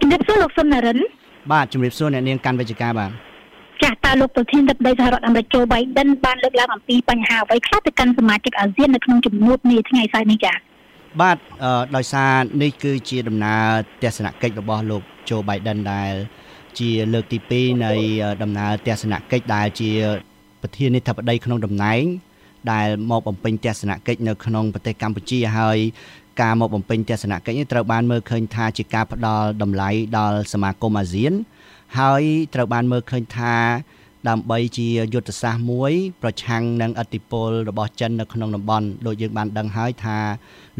ជំរាបសួរលោកសុននរិនបាទជំរាបសួរអ្នកនាងកាន់វិជ្ជាបាទចាស់តើលោកប្រធានរដ្ឋដីសហរដ្ឋអាមេរិកជូបៃដិនបានលើកឡើងអំពីបញ្ហាអ្វីខ្លះទៅកាន់សមាជិកអាស៊ាននៅក្នុងជំនួបនេះថ្ងៃសៅរ៍នេះចា៎បាទដោយសារនេះគឺជាដំណើរទស្សនកិច្ចរបស់លោកជូបៃដិនដែលជាលើកទី2នៃដំណើរទស្សនកិច្ចដែលជាប្រធានាធិបតីក្នុងតំណែងដែលមកបំពេញទស្សនកិច្ចនៅក្នុងប្រទេសកម្ពុជាហើយ ការមកបំពេញទស្សនកិច្ចនេះត្រូវបានមើលឃើញថាជាការផ្ដល់តម្លៃដល់សមាគមអាស៊ាន ហើយត្រូវបានមើលឃើញថាដើម្បីជាយុទ្ធសាស្ត្រមួយ ប្រឆាំងនឹងឥទ្ធិពលរបស់ចិននៅក្នុងតំបន់ដូចយើងបានដឹងហើយថា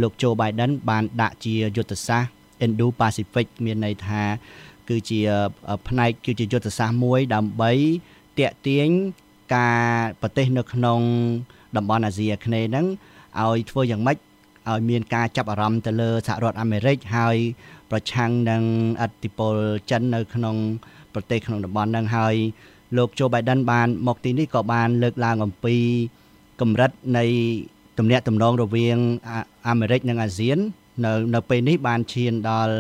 លោកโจ Biden បានដាក់ជាយុទ្ធសាស្ត្រ Indo-Pacific មានន័យថាគឺជាផ្នែកគឺជាយុទ្ធសាស្ត្រមួយដើម្បីតាក់ទាញការប្រទេសនៅក្នុងតំបន់អាស៊ីអាគ្នេយ៍ហ្នឹងឲ្យធ្វើយ៉ាងម៉េច ឲ្យមានការចាប់អារម្មណ៍ទៅលើសហរដ្ឋអាមេរិកហើយប្រឆាំងនឹងអធិបុលចិននៅក្នុងប្រទេសក្នុងតំបន់ហ្នឹងហើយលោកโจ Biden បានមកទីនេះក៏បានលើកឡើងអំពីកម្រិតនៃទំនាក់ទំនងរវាងអាមេរិកនិងអាស៊ាននៅនៅពេលនេះបានឈានដល់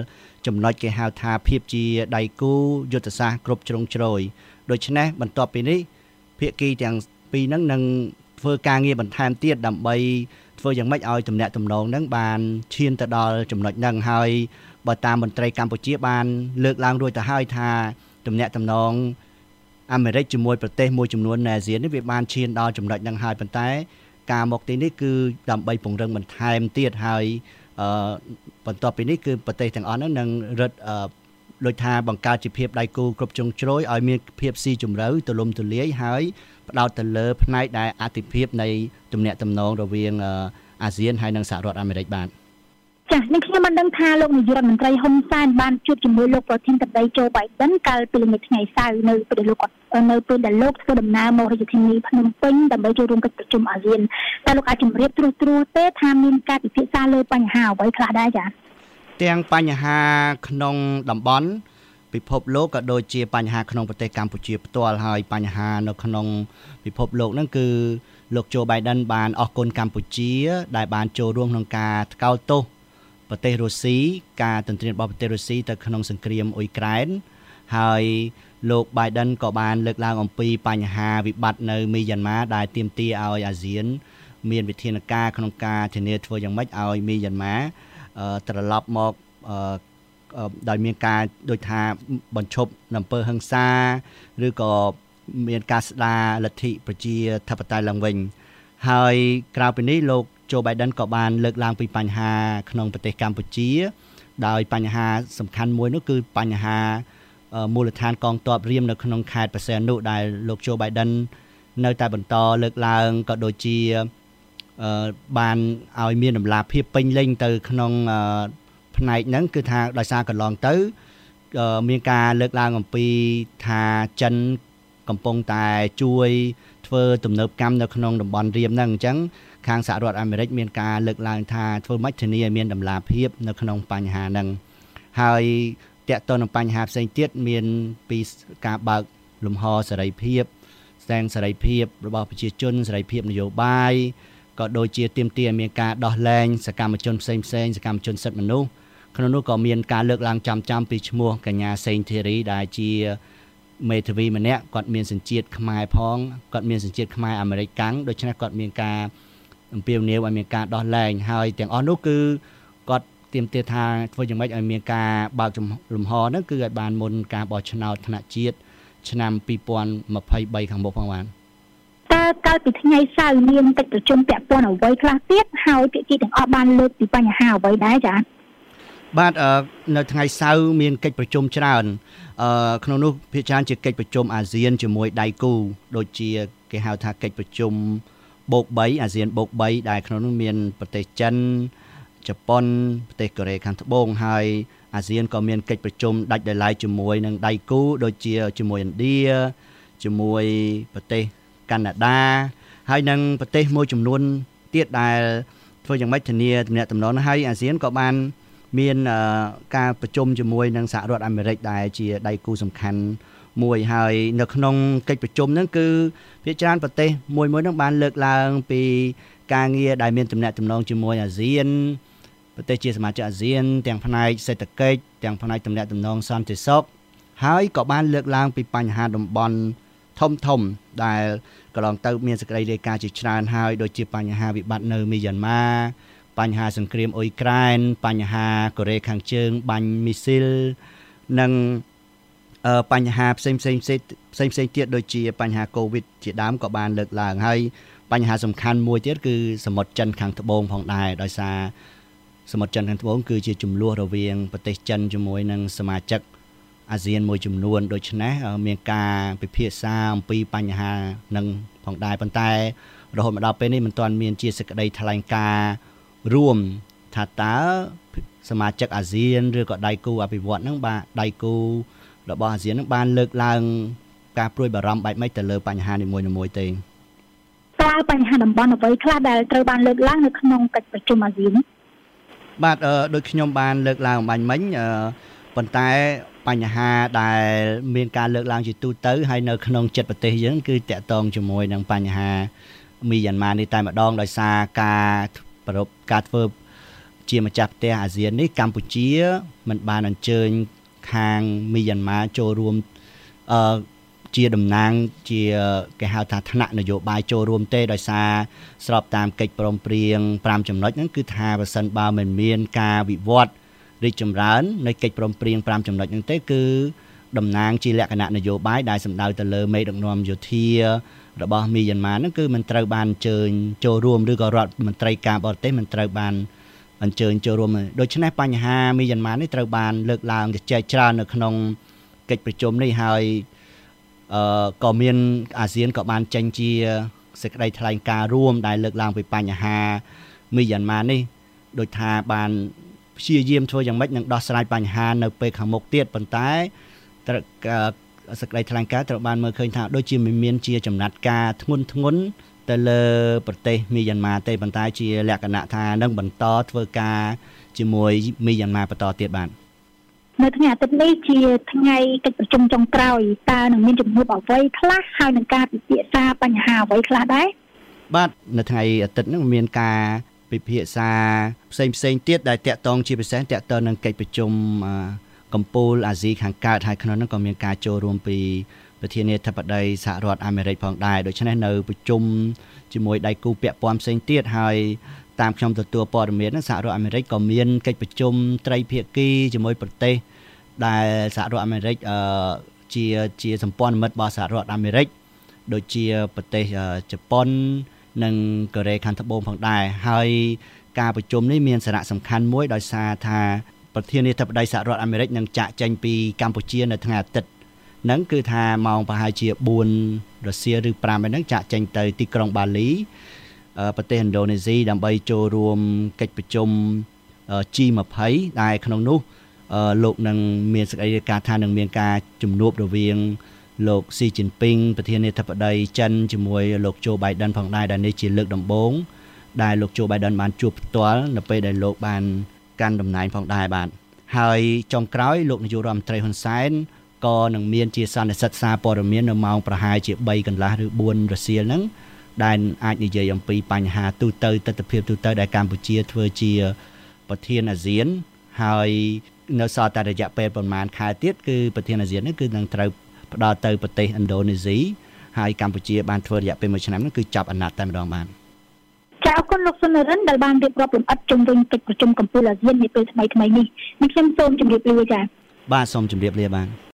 ចំណុចគេហៅថាភាពជាដៃគូយុទ្ធសាស្ត្រគ្រប់ជ្រុងជ្រោយដូច្នេះបន្ទាប់ពីនេះភាគីទាំងពីរហ្នឹងនឹងធ្វើការងារបន្ថែមទៀតដើម្បី ធ្វើយ៉ាងម៉េចឲ្យទំនាក់ទំនងហ្នឹងបានឈានទៅដល់ចំណុចហ្នឹងហើយបើតាមមន្ត្រីកម្ពុជាបាន លើកឡើងរួចទៅហើយថាទំនាក់ទំនងអាមេរិកជាមួយប្រទេសមួយចំនួននៅអាស៊ាននេះវាបានឈានដល់ចំណុចហ្នឹងហើយប៉ុន្តែការមកទីនេះគឺដើម្បីពង្រឹងបន្ថែមទៀតហើយអឺបន្ទាប់ពីនេះគឺប្រទេសទាំងអស់ហ្នឹងនឹងរឹត ដូចថាបង្កើតជាភាពដៃគូគ្រប់ជ្រុងជ្រោយឲ្យមានភាពស៊ីជម្រៅទូលំទូលាយហើយផ្ដោតទៅលើផ្នែកដែលអតិភិបនៃទំនាក់ទំនងរវាងអាស៊ានហើយនិងសហរដ្ឋអាមេរិកបាទចា៎នេះខ្ញុំបានដឹងថាលោកនាយករដ្ឋមន្ត្រីហ៊ុនសែនបានជួបជាមួយលោកប្រធានាធិបតីโจ Biden កាលពីល្ងាចថ្ងៃសៅរ៍នៅពេលលោកគាត់នៅពេលដែលលោកធ្វើដំណើរមករាជធានីភ្នំពេញដើម្បីចូលរួមកិច្ចប្រជុំអាស៊ានតើលោកអាចជម្រាបត្រួសត្រាសទេថាមានការពិភាក្សាលើបញ្ហាអ្វីខ្លះដែរចា៎ ទាំងបញ្ហាក្នុងតំបន់ពិភពលោកក៏ដូចជាបញ្ហាក្នុងប្រទេសកម្ពុជាផ្ទាល់ហើយបញ្ហានៅក្នុងពិភពលោកហ្នឹងគឺលោកโจ Biden បានអរគុណកម្ពុជា ដែលបានចូលរួមក្នុងការថ្កោលទោសប្រទេសរុស្ស៊ីការទន្ទ្រានរបស់ប្រទេសរុស្ស៊ីទៅក្នុងសង្គ្រាមអ៊ុយក្រែនហើយលោក Biden ក៏បានលើកឡើងអំពីបញ្ហាវិបត្តិនៅមីយ៉ាន់ម៉ាដែលទាមទារឲ្យអាស៊ាន មានវិធានការក្នុងការធានាធ្វើយ៉ាងម៉េចឲ្យមីយ៉ាន់ម៉ា ត្រឡប់មកដោយមានការដូចថាបញ្ឈប់នៅអំពើហិង្សាឬក៏មានការស្ដារលទ្ធិប្រជាធិបតេយ្យឡើងវិញហើយក្រៅពីនេះលោកជូបៃដិនក៏បានលើកឡើងពីបញ្ហាក្នុងប្រទេសកម្ពុជា ដោយបញ្ហាសំខាន់មួយនោះគឺបញ្ហាមូលដ្ឋានកងទ័ពរៀមនៅក្នុងខេត្តបរសេនុដែលលោកជូបៃដិននៅតែបន្តលើកឡើងក៏ដូចជា បានឲ្យមានដំណាភាពពេញលេញទៅក្នុងផ្នែកហ្នឹងគឺថាដោយសារកន្លងទៅ មានការលើកឡើងអំពីថាចិនកំពុងតែជួយធ្វើទំនើបកម្មនៅក្នុងតំបន់រៀមហ្នឹងអញ្ចឹងខាងសហរដ្ឋអាមេរិកមានការលើកឡើងថាធ្វើម៉េចធានាឲ្យមានតម្លាភាពនៅក្នុងបញ្ហាហ្នឹងហើយតកតទៅនឹងបញ្ហាផ្សេងទៀតមានពីការបើកលំហសេរីភាពស្ដែងសេរីភាពរបស់ប្រជាជនសេរីភាពនយោបាយ ក៏ដូចជាទាមទារឲ្យមានការដោះលែងសកម្មជនផ្សេងផ្សេងសកម្មជនសិទ្ធិមនុស្សក្នុងនោះក៏មានការលើកឡើងចំចំពីឈ្មោះកញ្ញាសេងធីរីដែលជាមេធាវីម្នាក់គាត់មានសញ្ជាតិខ្មែរផងគាត់មានសញ្ជាតិខ្មែរអាមេរិកកាំងដូច្នេះគាត់មានការអំពាវនាវឲ្យមានការដោះលែងហើយទាំងអស់នោះគឺគាត់ទៀមទាថាធ្វើយ៉ាងម៉េចឲ្យមានការបើកលំហហ្នឹងគឺឲ្យបានមុនការបោះឆ្នោតថ្នាក់ជាតិឆ្នាំ2023ខាងមុខផងបាន តើកាលពីថ្ងៃសៅរ៍មានកិច្ចប្រជុំពាក់ព័ន្ធអ្វីខ្លះទៀតហើយភាគីទាំងអស់បានលើកពីបញ្ហាអ្វីដែរចា៎បាទនៅថ្ងៃសៅរ៍មានកិច្ចប្រជុំច្រើនអឺក្នុងនោះភាគច្រើនជាកិច្ចប្រជុំអាស៊ានជាមួយដៃគូដូចជាគេហៅថាកិច្ចប្រជុំបូក3អាស៊ានបូក3ដែលក្នុងនោះមានប្រទេសចិនជប៉ុនប្រទេសកូរ៉េខាងត្បូងហើយអាស៊ានក៏មានកិច្ចប្រជុំដាច់ដោយឡែកជាមួយនឹងដៃគូដូចជាជាមួយឥណ្ឌាជាមួយប្រទេស កាណាដាហើយនិងប្រទេសមួយចំនួនទៀតដែលធ្វើយ៉ាងម៉េចធានាទំនាក់ទំនងហើយអាស៊ានក៏បាន មានការប្រជុំជាមួយនឹងសហរដ្ឋអាមេរិកដែលជាដៃគូសំខាន់មួយហើយនៅក្នុងកិច្ចប្រជុំហ្នឹងគឺភាគច្រើនប្រទេសមួយមួយហ្នឹងបានលើកឡើងពីការងារដែលមានទំនាក់ទំនងជាមួយអាស៊ានប្រទេសជាសមាជិកអាស៊ាន ទាំងផ្នែកសេដ្ឋកិច្ចទាំងផ្នែកទំនាក់ទំនងសន្តិសុខហើយក៏បានលើកឡើងពីបញ្ហាតំបន់ធំធំ ដែលកន្លងទៅមានសេចក្តីរាយការណ៍ជាច្រើនហើយដូចជាបញ្ហាវិបត្តិនៅមីយ៉ាន់ម៉ាបញ្ហាសង្គ្រាមអ៊ុយក្រែនបញ្ហាកូរ៉េខាងជើងបាញ់មីស៊ីលនិងបញ្ហាផ្សេងផ្សេងផ្សេងផ្សេងផ្សេងទៀតដូចជាបញ្ហាកូវីដជាដើមក៏បានលើកឡើងហើយបញ្ហាសំខាន់មួយទៀតគឺសមុទ្រចិនខាងត្បូងផងដែរដោយសារសមុទ្រចិនខាងត្បូងគឺជាចំនួនរវាងប្រទេសចិនជាមួយនឹងសមាជិក អាស៊ានមួយចំនួនដូច្នេះមានការពិភាក្សាអំពីបញ្ហានឹងផងដែរប៉ុន្តែរហូតមកដល់ពេលនេះមិនទាន់មានជាសេចក្តីថ្លែងការណ៍រួមថាតើសមាជិកអាស៊ានឬក៏ដៃគូអភិវឌ្ឍន៍ហ្នឹងបាទដៃគូរបស់អាស៊ានហ្នឹងបានលើកឡើងការព្រួយបារម្ភបែបម៉េចទៅលើបញ្ហានីមួយៗទេតើបញ្ហាតំបន់អ្វីខ្លះដែលត្រូវបានលើកឡើងនៅក្នុងកិច្ចប្រជុំអាស៊ានបាទដូចខ្ញុំបានលើកឡើងអំបញ្ញមិញប៉ុន្តែ បញ្ហាដែលមានការលើកឡើងជាទូទៅហើយនៅក្នុងចិត្តប្រទេសយើងគឺតកតងជាមួយនឹងបញ្ហាមីយ៉ាន់ម៉ានេះតែម្ដងដោយសារការប្រពការធ្វើជាម្ចាស់ផ្ទះអាស៊ាននេះកម្ពុជាមិនបានអញ្ជើញខាងមីយ៉ាន់ម៉ាចូលរួមអឺជាតំណាងជាគេហៅថាថ្នាក់នយោបាយចូលរួមទេដោយសារស្របតាមកិច្ចព្រមព្រៀង5ចំណុចហ្នឹងគឺថាបើសិនបើមិនមានការវិវត្ត រីកចម្រើននៃកិច្ចព្រមព្រៀង5ចំណុចហ្នឹងទេគឺតំណាងជាលក្ខណៈនយោបាយដែលសម្ដៅទៅលើមេដឹកនាំយោធារបស់មីយ៉ាន់ម៉ាហ្នឹងគឺមិនត្រូវបានអញ្ជើញចូលរួមឬក៏រដ្ឋមន្ត្រីការបរទេសមិនត្រូវបានអញ្ជើញចូលរួមដូច្នេះបញ្ហាមីយ៉ាន់ម៉ានេះត្រូវបានលើកឡើងជជែកច្រើននៅក្នុងកិច្ចប្រជុំនេះហើយអឺក៏មានអាស៊ានក៏បានចេញជាសេចក្តីថ្លែងការណ៍រួមដែលលើកឡើងពីបញ្ហាមីយ៉ាន់ម៉ានេះដោយថាបាន ព្យាយាមធ្វើយ៉ាងម៉េចនឹងដោះស្រាយបញ្ហានៅពេលខាងមុខទៀតប៉ុន្តែសេចក្តីថ្លែងការណ៍ត្រូវបានមើលឃើញថាដូចជាមិនមានជាចំណាត់ការធ្ងន់ធ្ងរទៅលើប្រទេសមីយ៉ាន់ម៉ាទេប៉ុន្តែជាលក្ខណៈថានឹងបន្តធ្វើការជាមួយមីយ៉ាន់ម៉ាបន្តទៀតបាទនៅថ្ងៃអាទិត្យនេះជាថ្ងៃកិច្ចប្រជុំចុងក្រោយតើនឹងមានជំនួបអ្វីខ្លះហើយនឹងការពិភាក្សាបញ្ហាអ្វីខ្លះដែរបាទនៅថ្ងៃអាទិត្យនេះមានការ ពិភាក្សាផ្សេងផ្សេងទៀតដែលតាក់ទងជាពិសេសតាក់ទងនឹងកិច្ចប្រជុំកម្ពុជាអាស៊ីខាងកើតហើយក្នុងនោះក៏មានការចូលរួមពីប្រធានាធិបតីសហរដ្ឋអាមេរិកផងដែរដូច្នេះនៅប្រជុំជាមួយដៃគូពាក់ព័ន្ធផ្សេងទៀតហើយតាមខ្ញុំទទួលព័ត៌មានសហរដ្ឋអាមេរិកក៏មានកិច្ចប្រជុំត្រីភាគីជាមួយប្រទេសដែលសហរដ្ឋអាមេរិកអឺជាជាសម្ព័ន្ធមិត្តរបស់សហរដ្ឋអាមេរិកដូចជាប្រទេសជប៉ុន និងកូរ៉េខាងត្បូងផងដែរហើយការប្រជុំនេះមានសារៈសំខាន់មួយដោយសារថាប្រធានាធិបតីសហរដ្ឋអាមេរិកនឹងចាក់ចេញពីកម្ពុជានៅថ្ងៃអាទិត្យហ្នឹងគឺថាម៉ោងប្រហែលជា4រសៀលឬ5ហ្នឹងចាក់ចេញទៅទីក្រុងបាលីប្រទេសឥណ្ឌូនេស៊ីដើម្បីចូលរួមកិច្ចប្រជុំ G20 ដែលក្នុងនោះលោកនឹងមានសេចក្តីរាយការណ៍ថានឹងមានការជំនួបរវាង លោកស៊ីជីនពីងប្រធានាធិបតីចិនជាមួយលោកโจ Biden ផងដែរដែលនេះជាលើកដំបូងដែលលោកโจ Biden បានជួបផ្ទាល់នៅពេលដែលលោកបានកាន់តំណែងផងដែរបាទហើយចុងក្រោយលោកនាយករដ្ឋមន្ត្រីហ៊ុនសែនក៏នឹងមានជាសន្និសិទសារព័ត៌មាននៅម៉ោងប្រហែលជា3កន្លះឬ4រសៀលហ្នឹងដែលអាចនិយាយអំពីបញ្ហាទូទៅទស្សនវិជ្ជាទូទៅដែលកម្ពុជាធ្វើជាប្រធានអាស៊ានហើយនៅសល់តែរយៈពេលប្រហែលខែទៀតគឺប្រធានអាស៊ាននេះគឺនឹងត្រូវ ផ្ដល់ទៅប្រទេសឥណ្ឌូនេស៊ីហើយកម្ពុជាបានធ្វើរយៈពេល1ឆ្នាំនោះគឺចាប់អាណត្តិតែម្ដងបានចាអរគុណលោកសុនរិនដែលបានរៀបរាប់លម្អិតជុំវិញកិច្ចប្រជុំកម្ពុជាអាស៊ាននាពេលថ្មីៗនេះនេះខ្ញុំសូមជម្រាបលាចាបាទសូមជម្រាបលាបាទ